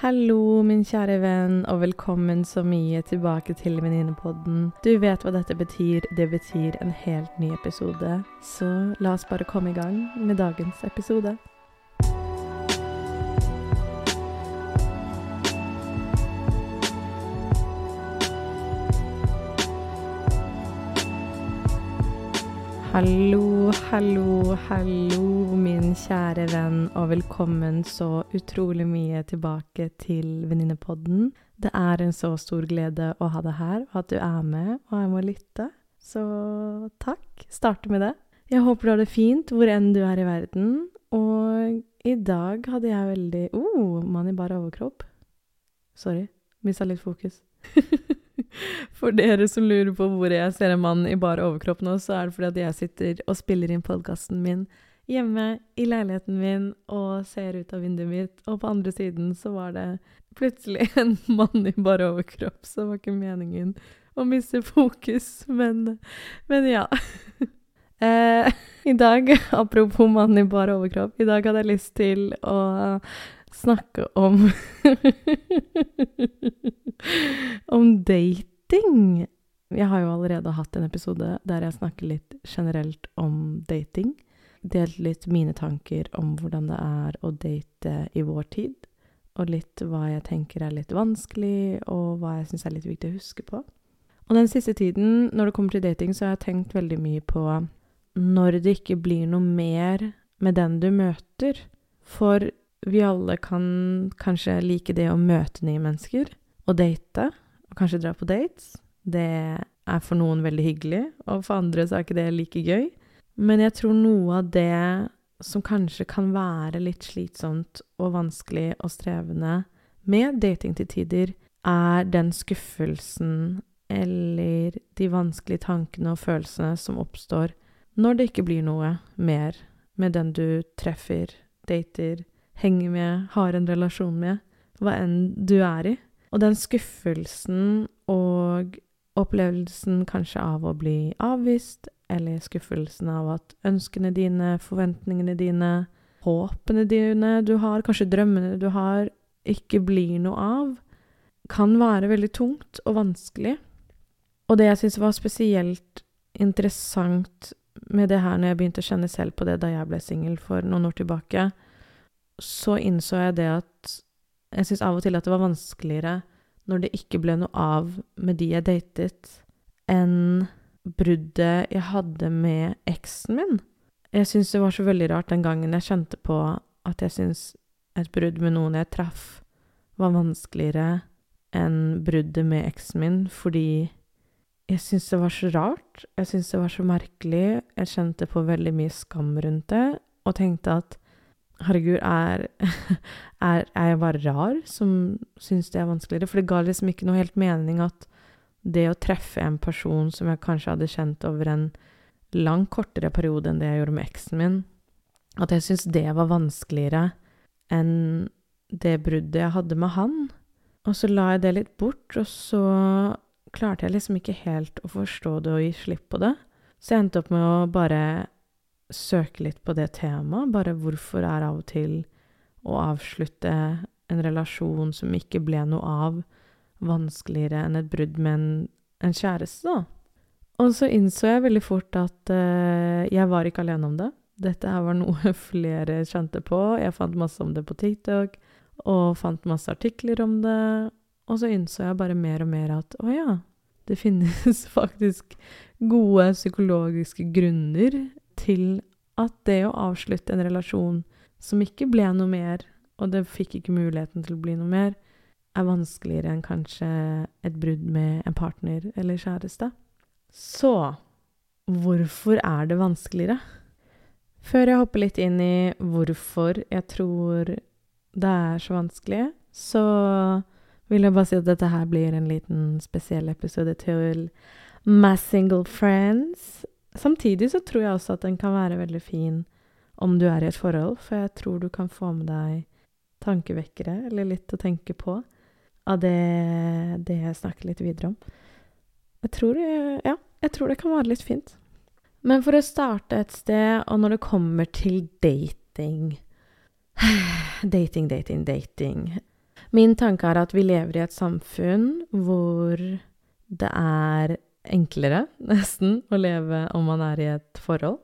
Hallo, min kjære venn, og velkommen så mye tilbake til Venninnepodden. Du vet hva dette betyr. Det betyr en helt ny episode. Så la oss bare komme i gang med dagens episode. Hallo, hallo, hallo, min kjære venn, og velkommen så utrolig mye tilbake til Venninnepodden. Det er en så stor glede å ha deg her, og at du er med og er med å lytte. Så takk. Starte med det. Jeg håper du har det fint hvor enn du er i verden. Og i dag hadde jeg veldig oh, mann i bar overkropp. Sorry, mista litt fokus. For dere som lurer på hvor jeg ser en mann i bar overkropp nå, så er det fordi at jeg sitter og spiller inn podkasten min hjemme i leiligheten min og ser ut av vinduet mitt, og på andre siden så var det plutselig en mann i bar overkropp, så det var ikke meningen å miste fokus, men, men ja. eh, I dag, apropos mann i bar overkropp, i dag hadde jeg lyst til å snakke om Om dating. Jeg har jo allerede hatt en episode der jeg snakker litt generelt om dating. Delt litt mine tanker om hvordan det er å date i vår tid. Og litt hva jeg tenker er litt vanskelig, og hva jeg syns er litt viktig å huske på. Og den siste tiden, når det kommer til dating, så har jeg tenkt veldig mye på når det ikke blir noe mer med den du møter. For vi alle kan kanskje like det å møte nye mennesker og date, og kanskje dra på dates. Det er for noen veldig hyggelig, og for andre så er ikke det like gøy. Men jeg tror noe av det som kanskje kan være litt slitsomt og vanskelig og strevende med dating til tider, er den skuffelsen eller de vanskelige tankene og følelsene som oppstår når det ikke blir noe mer med den du treffer, dater, henger med, har en relasjon med, hva enn du er i. Og den skuffelsen og opplevelsen kanskje av å bli avvist, eller skuffelsen av at ønskene dine, forventningene dine, håpene dine du har, kanskje drømmene du har, ikke blir noe av, kan være veldig tungt og vanskelig. Og det jeg syns var spesielt interessant med det her når jeg begynte å kjenne selv på det da jeg ble singel for noen år tilbake, så innså jeg det at jeg syns av og til at det var vanskeligere når det ikke ble noe av med de jeg datet, enn bruddet jeg hadde med eksen min. Jeg syns det var så veldig rart den gangen jeg kjente på at jeg syns et brudd med noen jeg traff, var vanskeligere enn bruddet med eksen min, fordi jeg syns det var så rart. Jeg syns det var så merkelig. Jeg kjente på veldig mye skam rundt det, og tenkte at Herregud, er, er, er, jeg bare rar som syns det er vanskeligere? For det ga liksom ikke noe helt mening at det å treffe en person som jeg kanskje hadde kjent over en langt kortere periode enn det jeg gjorde med eksen min, at jeg syntes det var vanskeligere enn det bruddet jeg hadde med han. Og så la jeg det litt bort, og så klarte jeg liksom ikke helt å forstå det og gi slipp på det. Så jeg endte opp med å bare søke litt på det temaet. Bare hvorfor er av og til å avslutte en relasjon som ikke ble noe av, vanskeligere enn et brudd med en, en kjæreste, da? Og så innså jeg veldig fort at uh, jeg var ikke alene om det. Dette her var noe flere kjente på. Jeg fant masse om det på TikTok, og fant masse artikler om det. Og så innså jeg bare mer og mer at å ja, det finnes faktisk gode psykologiske grunner til at det å avslutte en relasjon som ikke ble noe mer, og det fikk ikke muligheten til å bli noe mer, er vanskeligere enn kanskje et brudd med en partner eller kjæreste. Så hvorfor er det vanskeligere? Før jeg hopper litt inn i hvorfor jeg tror det er så vanskelig, så vil jeg bare si at dette her blir en liten spesiell episode til My Single Friends. Samtidig så tror jeg også at den kan være veldig fin om du er i et forhold, for jeg tror du kan få med deg tankevekkere, eller litt å tenke på, av det, det jeg snakker litt videre om. Jeg tror, ja, jeg tror det kan være litt fint. Men for å starte et sted, og når det kommer til dating Dating, dating, dating. Min tanke er at vi lever i et samfunn hvor det er enklere, nesten, å leve om man er i et forhold.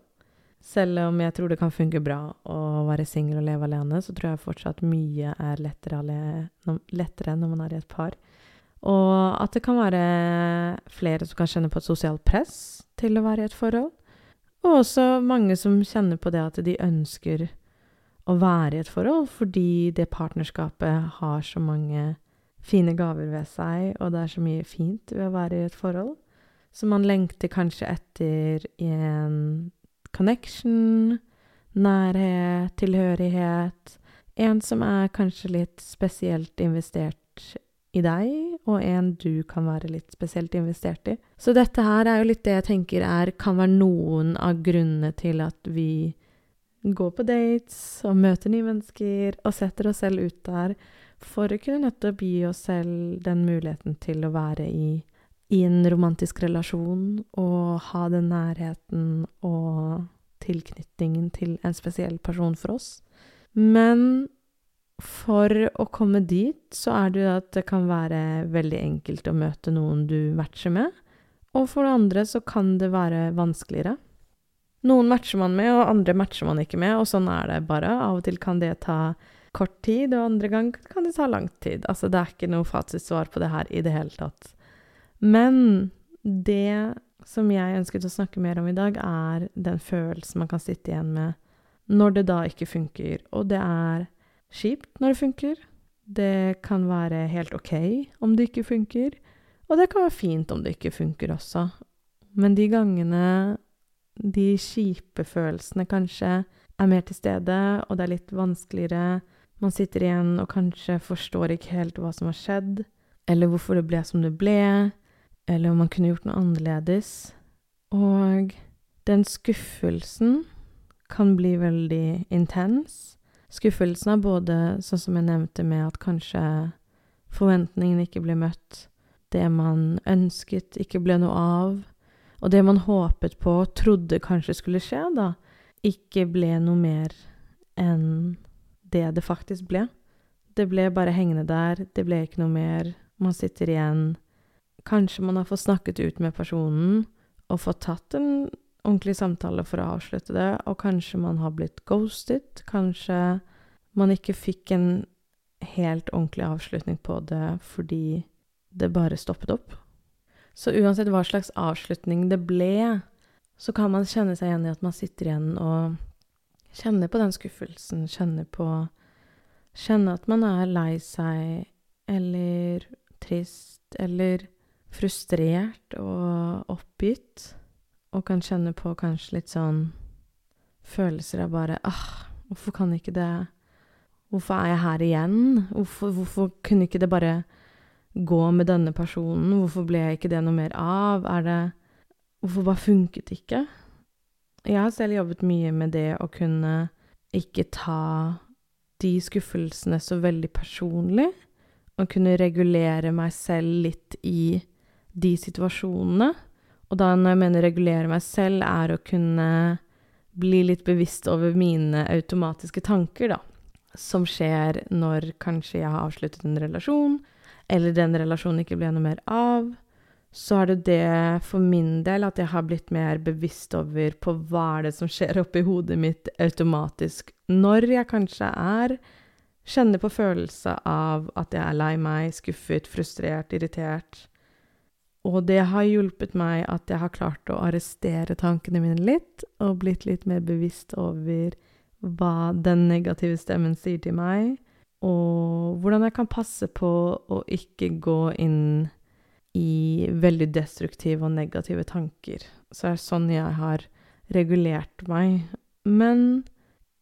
Selv om jeg tror det kan funke bra å være singel og leve alene, så tror jeg fortsatt mye er lettere, lettere når man er i et par. Og at det kan være flere som kan kjenne på et sosialt press til å være i et forhold. Og også mange som kjenner på det at de ønsker å være i et forhold fordi det partnerskapet har så mange fine gaver ved seg, og det er så mye fint ved å være i et forhold. Så man lengter kanskje etter en connection, nærhet, tilhørighet. En som er kanskje litt spesielt investert i deg, og en du kan være litt spesielt investert i. Så dette her er jo litt det jeg tenker er kan være noen av grunnene til at vi går på dates og møter nye mennesker og setter oss selv ut der for å kunne nettopp gi oss selv den muligheten til å være i, i en romantisk relasjon og ha den nærheten og tilknytningen til en spesiell person for oss. Men for å komme dit, så er det jo at det kan være veldig enkelt å møte noen du matcher med. Og for det andre så kan det være vanskeligere. Noen matcher man med, og andre matcher man ikke med, og sånn er det bare. Av og til kan det ta kort tid, og andre gang kan det ta lang tid. Altså, det er ikke noe fasitsvar på det her i det hele tatt. Men det som jeg ønsket å snakke mer om i dag, er den følelsen man kan sitte igjen med når det da ikke funker. Og det er kjipt når det funker. Det kan være helt OK om det ikke funker. Og det kan være fint om det ikke funker også. Men de gangene de kjipe følelsene kanskje er mer til stede, og det er litt vanskeligere. Man sitter igjen og kanskje forstår ikke helt hva som har skjedd, eller hvorfor det ble som det ble, eller om man kunne gjort noe annerledes. Og den skuffelsen kan bli veldig intens. Skuffelsen er både sånn som jeg nevnte med at kanskje forventningene ikke ble møtt, det man ønsket ikke ble noe av, og det man håpet på og trodde kanskje skulle skje, da, ikke ble noe mer enn det det faktisk ble. Det ble bare hengende der, det ble ikke noe mer. Man sitter igjen. Kanskje man har fått snakket ut med personen og fått tatt en ordentlig samtale for å avslutte det, og kanskje man har blitt ghostet. Kanskje man ikke fikk en helt ordentlig avslutning på det fordi det bare stoppet opp. Så uansett hva slags avslutning det ble, så kan man kjenne seg igjen i at man sitter igjen og kjenner på den skuffelsen, kjenner på Kjenne at man er lei seg eller trist eller frustrert og oppgitt, og kan kjenne på kanskje litt sånn følelser av bare ah, hvorfor kan ikke det Hvorfor er jeg her igjen? Hvorfor, hvorfor kunne ikke det bare gå med denne personen? Hvorfor ble jeg ikke det noe mer av? Er det Hvorfor bare funket det ikke? Jeg har selv jobbet mye med det å kunne ikke ta de skuffelsene så veldig personlig, og kunne regulere meg selv litt i de situasjonene. Og da når jeg mener regulere meg selv, er å kunne bli litt bevisst over mine automatiske tanker, da. Som skjer når kanskje jeg har avsluttet en relasjon, eller den relasjonen ikke ble noe mer av, så er det det for min del at jeg har blitt mer bevisst over på hva er det som skjer oppi hodet mitt automatisk når jeg kanskje er Kjenner på følelse av at jeg er lei meg, skuffet, frustrert, irritert. Og det har hjulpet meg at jeg har klart å arrestere tankene mine litt, og blitt litt mer bevisst over hva den negative stemmen sier til meg, og hvordan jeg kan passe på å ikke gå inn i veldig destruktive og negative tanker. Så det er sånn jeg har regulert meg. Men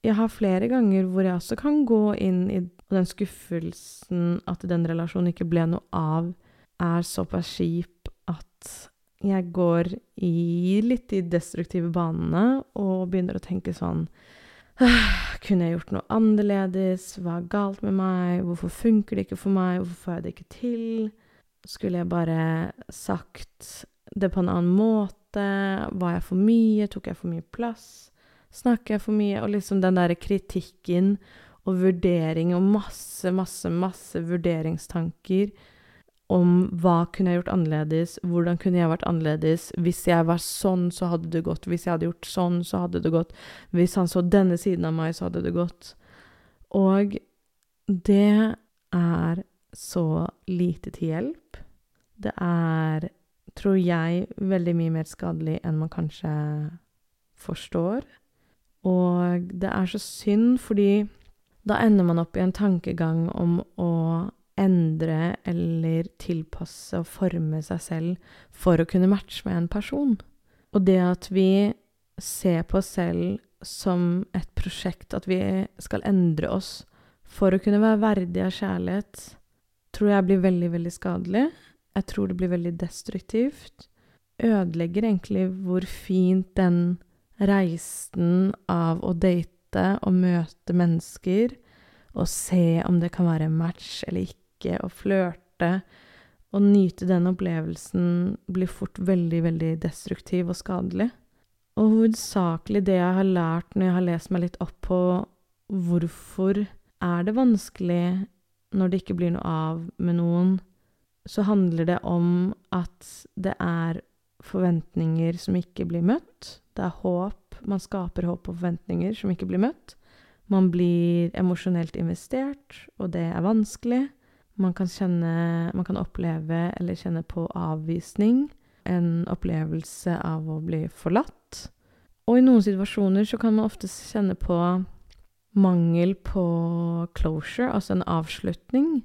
jeg har flere ganger hvor jeg også kan gå inn i den skuffelsen at den relasjonen ikke ble noe av, er såpass kjip at jeg går i litt de destruktive banene og begynner å tenke sånn Kunne jeg gjort noe annerledes? Hva er galt med meg? Hvorfor funker det ikke for meg? Hvorfor får jeg det ikke til? Skulle jeg bare sagt det på en annen måte? Var jeg for mye? Tok jeg for mye plass? Snakker jeg for mye? Og liksom den derre kritikken og vurdering og masse, masse, masse vurderingstanker om hva kunne jeg gjort annerledes, hvordan kunne jeg vært annerledes, hvis jeg var sånn, så hadde det gått, hvis jeg hadde gjort sånn, så hadde det gått, hvis han så denne siden av meg, så hadde det gått. Og det er så lite til hjelp. Det er, tror jeg, veldig mye mer skadelig enn man kanskje forstår. Og det er så synd, fordi da ender man opp i en tankegang om å endre eller tilpasse og forme seg selv for å kunne matche med en person. Og det at vi ser på oss selv som et prosjekt, at vi skal endre oss for å kunne være verdig av kjærlighet, tror jeg blir veldig, veldig skadelig. Jeg tror det blir veldig destruktivt. Ødelegger egentlig hvor fint den reisen av å date og møte mennesker og se om det kan være match eller ikke drikke og flørte og nyte den opplevelsen blir fort veldig, veldig destruktiv og skadelig. Og hovedsakelig det jeg har lært når jeg har lest meg litt opp på hvorfor er det vanskelig når det ikke blir noe av med noen, så handler det om at det er forventninger som ikke blir møtt. Det er håp. Man skaper håp og forventninger som ikke blir møtt. Man blir emosjonelt investert, og det er vanskelig. Man kan kjenne Man kan oppleve eller kjenne på avvisning. En opplevelse av å bli forlatt. Og i noen situasjoner så kan man ofte kjenne på mangel på closure, altså en avslutning.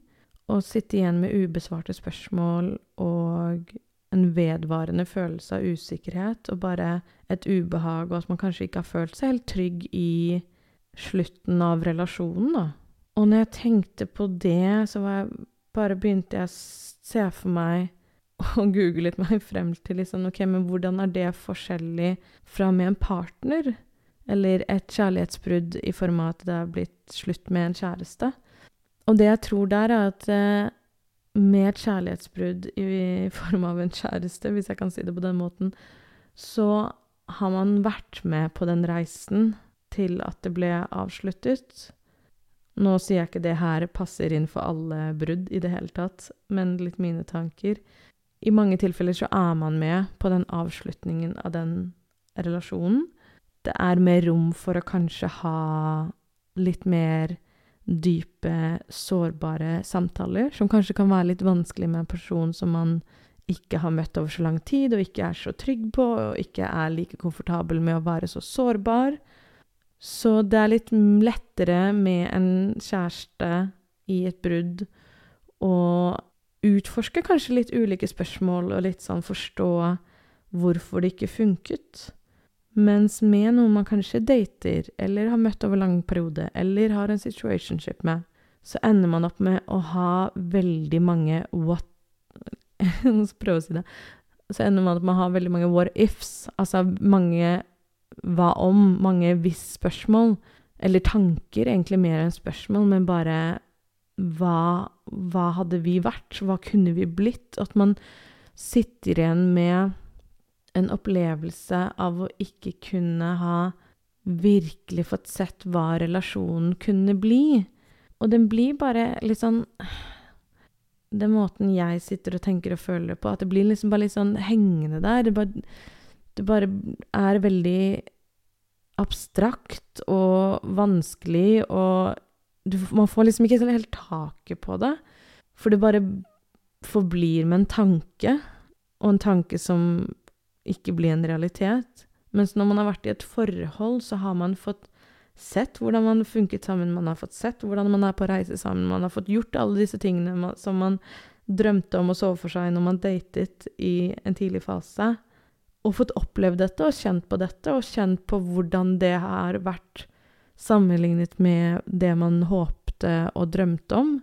Og sitte igjen med ubesvarte spørsmål og en vedvarende følelse av usikkerhet og bare et ubehag, og at man kanskje ikke har følt seg helt trygg i slutten av relasjonen, da. Og når jeg tenkte på det, så jeg bare begynte jeg å se for meg og googlet meg frem til liksom, ok, men hvordan er det forskjellig fra med en partner? Eller et kjærlighetsbrudd i form av at det har blitt slutt med en kjæreste? Og det jeg tror der, er at eh, med et kjærlighetsbrudd i form av en kjæreste, hvis jeg kan si det på den måten, så har man vært med på den reisen til at det ble avsluttet. Nå sier jeg ikke det her passer inn for alle brudd i det hele tatt, men litt mine tanker. I mange tilfeller så er man med på den avslutningen av den relasjonen. Det er mer rom for å kanskje ha litt mer dype, sårbare samtaler, som kanskje kan være litt vanskelig med en person som man ikke har møtt over så lang tid, og ikke er så trygg på, og ikke er like komfortabel med å være så sårbar. Så det er litt lettere med en kjæreste i et brudd å utforske kanskje litt ulike spørsmål og litt sånn forstå hvorfor det ikke funket. Mens med noen man kanskje dater, eller har møtt over lang periode, eller har en situationship med, så ender man opp med å ha veldig mange what Nå skal prøve å si det. Så ender man opp med å ha veldig mange what ifs, altså mange hva om, mange hvis-spørsmål. Eller tanker, egentlig mer enn spørsmål, men bare hva, hva hadde vi vært? Hva kunne vi blitt? At man sitter igjen med en opplevelse av å ikke kunne ha virkelig fått sett hva relasjonen kunne bli. Og den blir bare litt sånn Den måten jeg sitter og tenker og føler på, at det blir liksom bare litt sånn hengende der. Det bare det bare er veldig abstrakt og vanskelig, og du, man får liksom ikke helt taket på det. For det bare forblir med en tanke, og en tanke som ikke blir en realitet. Mens når man har vært i et forhold, så har man fått sett hvordan man funket sammen, man har fått sett hvordan man er på reise sammen, man har fått gjort alle disse tingene som man drømte om å sove for seg når man datet i en tidlig fase og fått opplevd dette og kjent på dette, og kjent på hvordan det har vært sammenlignet med det man håpte og drømte om.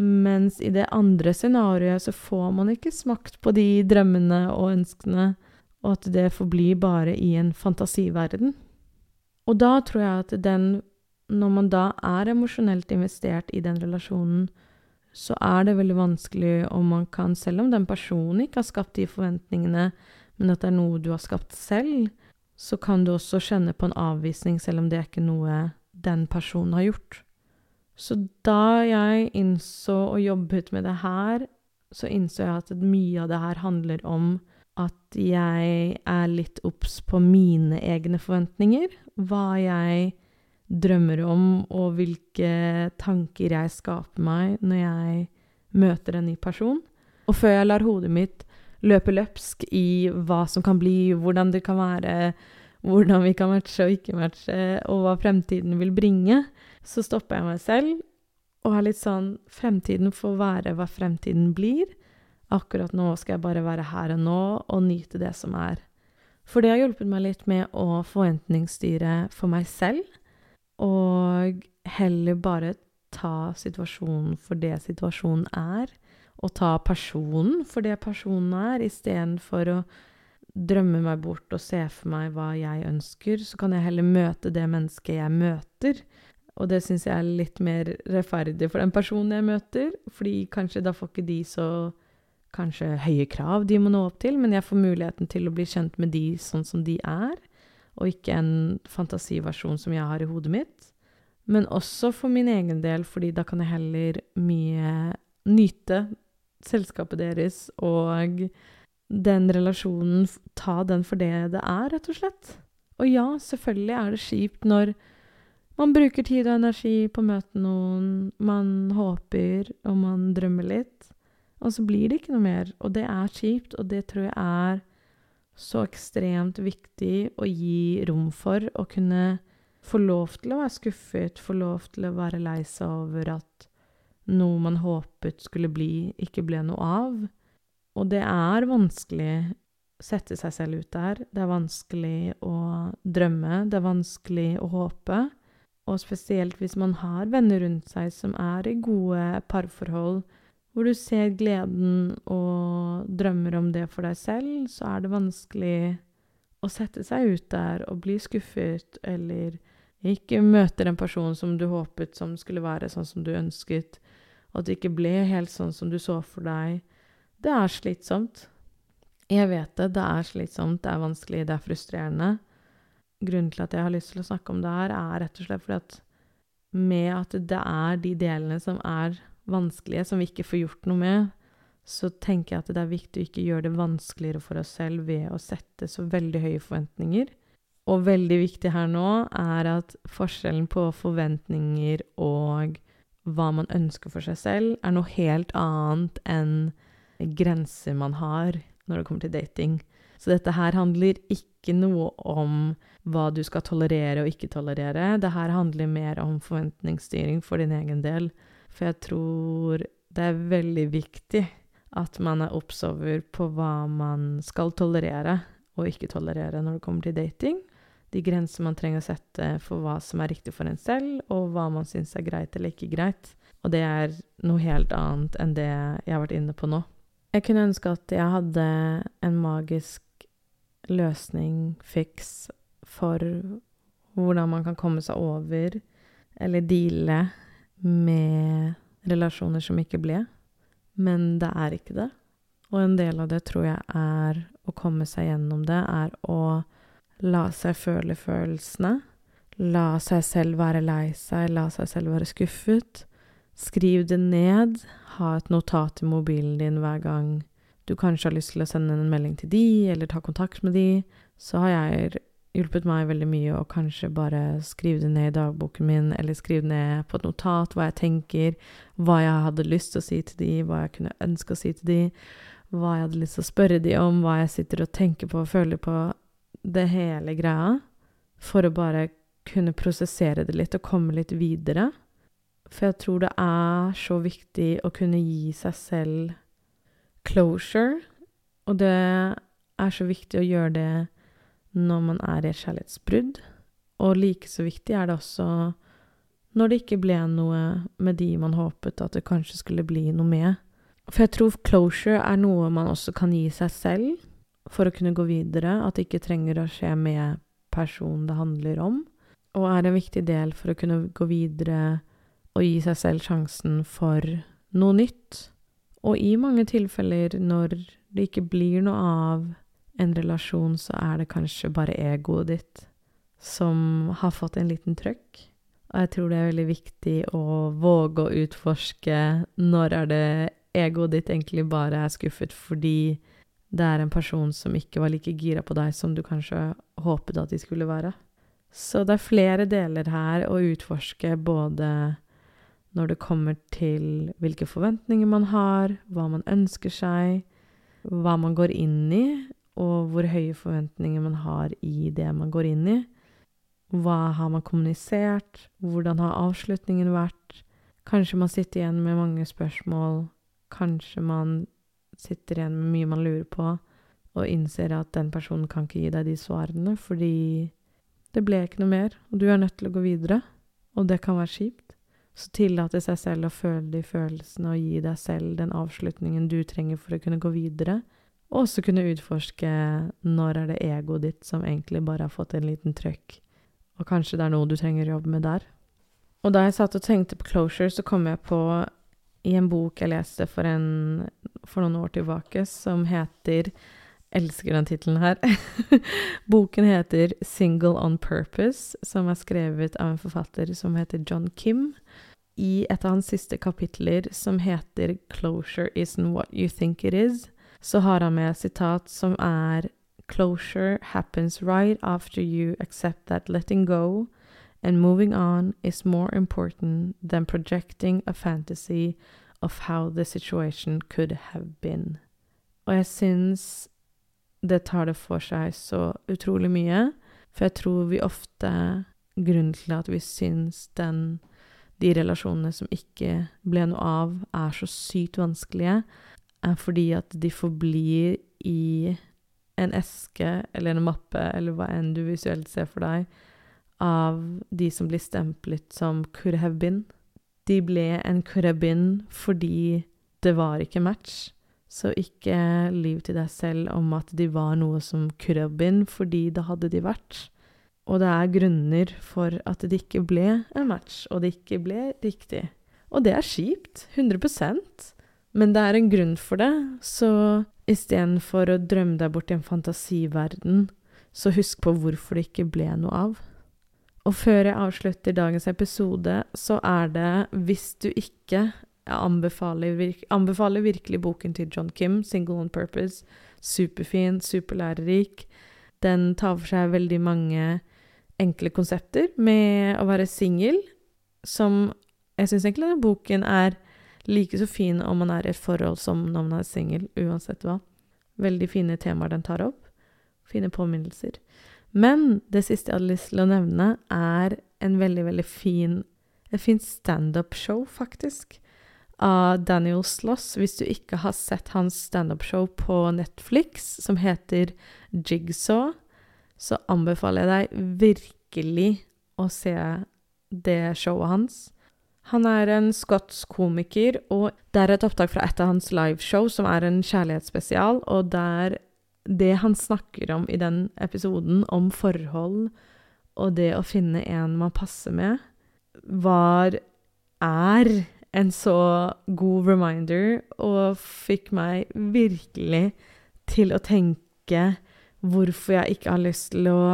Mens i det andre scenarioet så får man ikke smakt på de drømmene og ønskene, og at det forblir bare i en fantasiverden. Og da tror jeg at den Når man da er emosjonelt investert i den relasjonen, så er det veldig vanskelig om man kan, selv om den personen ikke har skapt de forventningene, men at det er noe du har skapt selv, så kan du også kjenne på en avvisning, selv om det er ikke noe den personen har gjort. Så da jeg innså og jobbet med det her, så innså jeg at mye av det her handler om at jeg er litt obs på mine egne forventninger. Hva jeg drømmer om, og hvilke tanker jeg skaper meg når jeg møter en ny person. Og før jeg lar hodet mitt løpe løpsk i hva som kan bli, hvordan det kan være, hvordan vi kan matche og ikke matche, og hva fremtiden vil bringe, så stopper jeg meg selv og er litt sånn Fremtiden får være hva fremtiden blir. Akkurat nå skal jeg bare være her og nå og nyte det som er. For det har hjulpet meg litt med å forventningsstyre for meg selv, og heller bare ta situasjonen for det situasjonen er, og ta personen for det personen er, istedenfor å drømme meg bort og se for meg hva jeg ønsker, så kan jeg heller møte det mennesket jeg møter. Og det syns jeg er litt mer rettferdig for den personen jeg møter, fordi kanskje da får ikke de så kanskje høye krav de må nå opp til, men jeg får muligheten til å bli kjent med de sånn som de er, og ikke en fantasiversjon som jeg har i hodet mitt. Men også for min egen del, fordi da kan jeg heller mye nyte selskapet deres og den relasjonen, ta den for det det er, rett og slett. Og ja, selvfølgelig er det kjipt når man bruker tid og energi på å møte noen, man håper og man drømmer litt, og så blir det ikke noe mer. Og det er kjipt, og det tror jeg er så ekstremt viktig å gi rom for. Å kunne få lov til å være skuffet, få lov til å være lei seg over at noe man håpet skulle bli, ikke ble noe av. Og det er vanskelig å sette seg selv ut der. Det er vanskelig å drømme. Det er vanskelig å håpe. Og spesielt hvis man har venner rundt seg som er i gode parforhold, hvor du ser gleden og drømmer om det for deg selv, så er det vanskelig å sette seg ut der og bli skuffet, eller ikke møter en person som du håpet som skulle være sånn som du ønsket, og at det ikke ble helt sånn som du så for deg. Det er slitsomt. Jeg vet det. Det er slitsomt, det er vanskelig, det er frustrerende. Grunnen til at jeg har lyst til å snakke om det her, er rett og slett fordi at med at det er de delene som er vanskelige, som vi ikke får gjort noe med, så tenker jeg at det er viktig å ikke gjøre det vanskeligere for oss selv ved å sette så veldig høye forventninger. Og veldig viktig her nå er at forskjellen på forventninger og hva man ønsker for seg selv, er noe helt annet enn grenser man har når det kommer til dating. Så dette her handler ikke noe om hva du skal tolerere og ikke tolerere. Det her handler mer om forventningsstyring for din egen del. For jeg tror det er veldig viktig at man er obs over på hva man skal tolerere og ikke tolerere når det kommer til dating de grenser man trenger å sette for hva som er riktig for en selv, og hva man syns er greit eller ikke greit. Og det er noe helt annet enn det jeg har vært inne på nå. Jeg kunne ønske at jeg hadde en magisk løsning, fiks, for hvordan man kan komme seg over eller deale med relasjoner som ikke ble. Men det er ikke det. Og en del av det tror jeg er å komme seg gjennom det, er å La seg føle følelsene. La seg selv være lei seg, la seg selv være skuffet. Skriv det ned. Ha et notat i mobilen din hver gang du kanskje har lyst til å sende en melding til de, eller ta kontakt med de. Så har jeg hjulpet meg veldig mye å kanskje bare skrive det ned i dagboken min, eller skrive ned på et notat hva jeg tenker, hva jeg hadde lyst til å si til de, hva jeg kunne ønske å si til de, hva jeg hadde lyst til å spørre de om, hva jeg sitter og tenker på og føler på det hele greia for å bare kunne prosessere det litt og komme litt videre. For jeg tror det er så viktig å kunne gi seg selv closure, og det er så viktig å gjøre det når man er i et kjærlighetsbrudd. Og like så viktig er det også når det ikke ble noe med de man håpet at det kanskje skulle bli noe med. For jeg tror closure er noe man også kan gi seg selv for å kunne gå videre, at det ikke trenger å skje med personen det handler om, og er en viktig del for å kunne gå videre og gi seg selv sjansen for noe nytt. Og i mange tilfeller når det ikke blir noe av en relasjon, så er det kanskje bare egoet ditt som har fått en liten trøkk. Og jeg tror det er veldig viktig å våge å utforske når er det egoet ditt egentlig bare er skuffet fordi det er en person som ikke var like gira på deg som du kanskje håpet at de skulle være. Så det er flere deler her å utforske, både når det kommer til hvilke forventninger man har, hva man ønsker seg, hva man går inn i, og hvor høye forventninger man har i det man går inn i. Hva har man kommunisert? Hvordan har avslutningen vært? Kanskje man sitter igjen med mange spørsmål. Kanskje man sitter igjen med mye man lurer på, og innser at den personen kan ikke gi deg de svarene fordi det ble ikke noe mer, og du er nødt til å gå videre. Og det kan være kjipt. Så tillate seg selv å føle de følelsene og gi deg selv den avslutningen du trenger for å kunne gå videre. Og også kunne utforske når er det egoet ditt som egentlig bare har fått en liten trøkk og kanskje det er noe du trenger å jobbe med der. Og da jeg satt og tenkte på closure, så kom jeg på i en bok jeg leste for, en, for noen år tilbake, som heter Elsker den tittelen her. Boken heter 'Single on Purpose', som er skrevet av en forfatter som heter John Kim. I et av hans siste kapitler, som heter 'Closure isn't what you think it is', så har han med et sitat som er Closure happens right after you accept that letting go and moving on is more important than projecting a fantasy of how the situation could have been. Og jeg syns det tar det for seg så utrolig mye, for jeg tror vi ofte Grunnen til at vi syns den de relasjonene som ikke ble noe av, er så sykt vanskelige, er fordi at de forblir i en eske eller en mappe eller hva enn du visuelt ser for deg, av de som blir stemplet som could have been. De ble en could have been fordi det var ikke match. Så ikke liv til deg selv om at de var noe som could have been, fordi det hadde de vært. Og det er grunner for at det ikke ble en match, og det ikke ble riktig. Og det er kjipt. 100% Men det er en grunn for det, så Istedenfor å drømme deg bort i en fantasiverden, så husk på hvorfor det ikke ble noe av. Og før jeg avslutter dagens episode, så er det, hvis du ikke anbefaler, virke, anbefaler virkelig boken til John Kim, 'Single on Purpose'. Superfin, superlærerik. Den tar for seg veldig mange enkle konsepter med å være singel, som jeg syns egentlig denne boken er like så fin om man er i et forhold som når man er singel, uansett hva. Veldig fine temaer den tar opp. Fine påminnelser. Men det siste jeg hadde lyst til å nevne, er en veldig, veldig fin et fint standup-show, faktisk, av Daniel Sloss. Hvis du ikke har sett hans standup-show på Netflix, som heter Jigsaw, så anbefaler jeg deg virkelig å se det showet hans. Han er en skotsk komiker, og det er et opptak fra et av hans liveshow, som er en kjærlighetsspesial, og der det han snakker om i den episoden, om forhold og det å finne en man passer med, var er en så god reminder, og fikk meg virkelig til å tenke hvorfor jeg ikke har lyst til å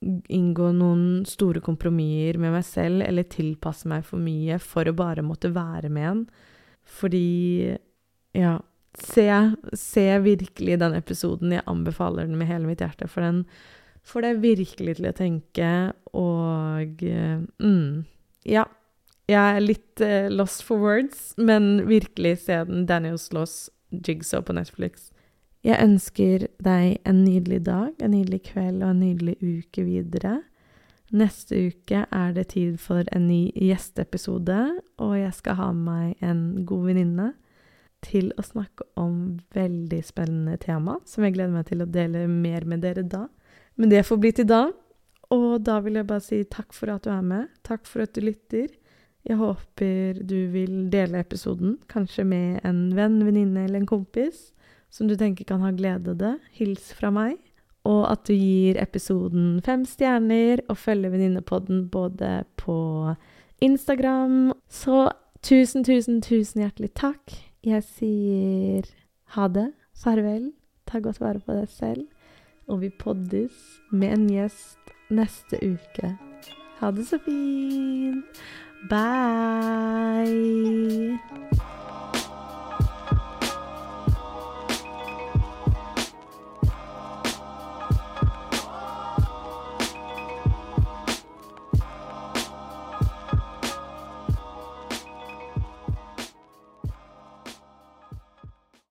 inngå noen store kompromisser med meg selv eller tilpasse meg for mye for å bare måtte være med en. Fordi Ja. Se, se virkelig den episoden. Jeg anbefaler den med hele mitt hjerte, for den får deg virkelig til å tenke, og mm, Ja. Jeg er litt uh, lost for words, men virkelig se den Daniel Sloss Jigsaw på Netflix. Jeg ønsker deg en nydelig dag, en nydelig kveld og en nydelig uke videre. Neste uke er det tid for en ny gjesteepisode, og jeg skal ha med meg en god venninne til å snakke om veldig spennende tema, som jeg gleder meg til å dele mer med dere da. Men det får bli til da. Og da vil jeg bare si takk for at du er med. Takk for at du lytter. Jeg håper du vil dele episoden, kanskje med en venn, venninne eller en kompis som du tenker kan ha glede av det. Hils fra meg. Og at du gir episoden fem stjerner og følger Venninnepodden både på Instagram. Så tusen, tusen, tusen hjertelig takk. Jeg sier ha det, farvel, ta godt vare på deg selv. Og vi poddes med en gjest neste uke. Ha det så fint. Bye.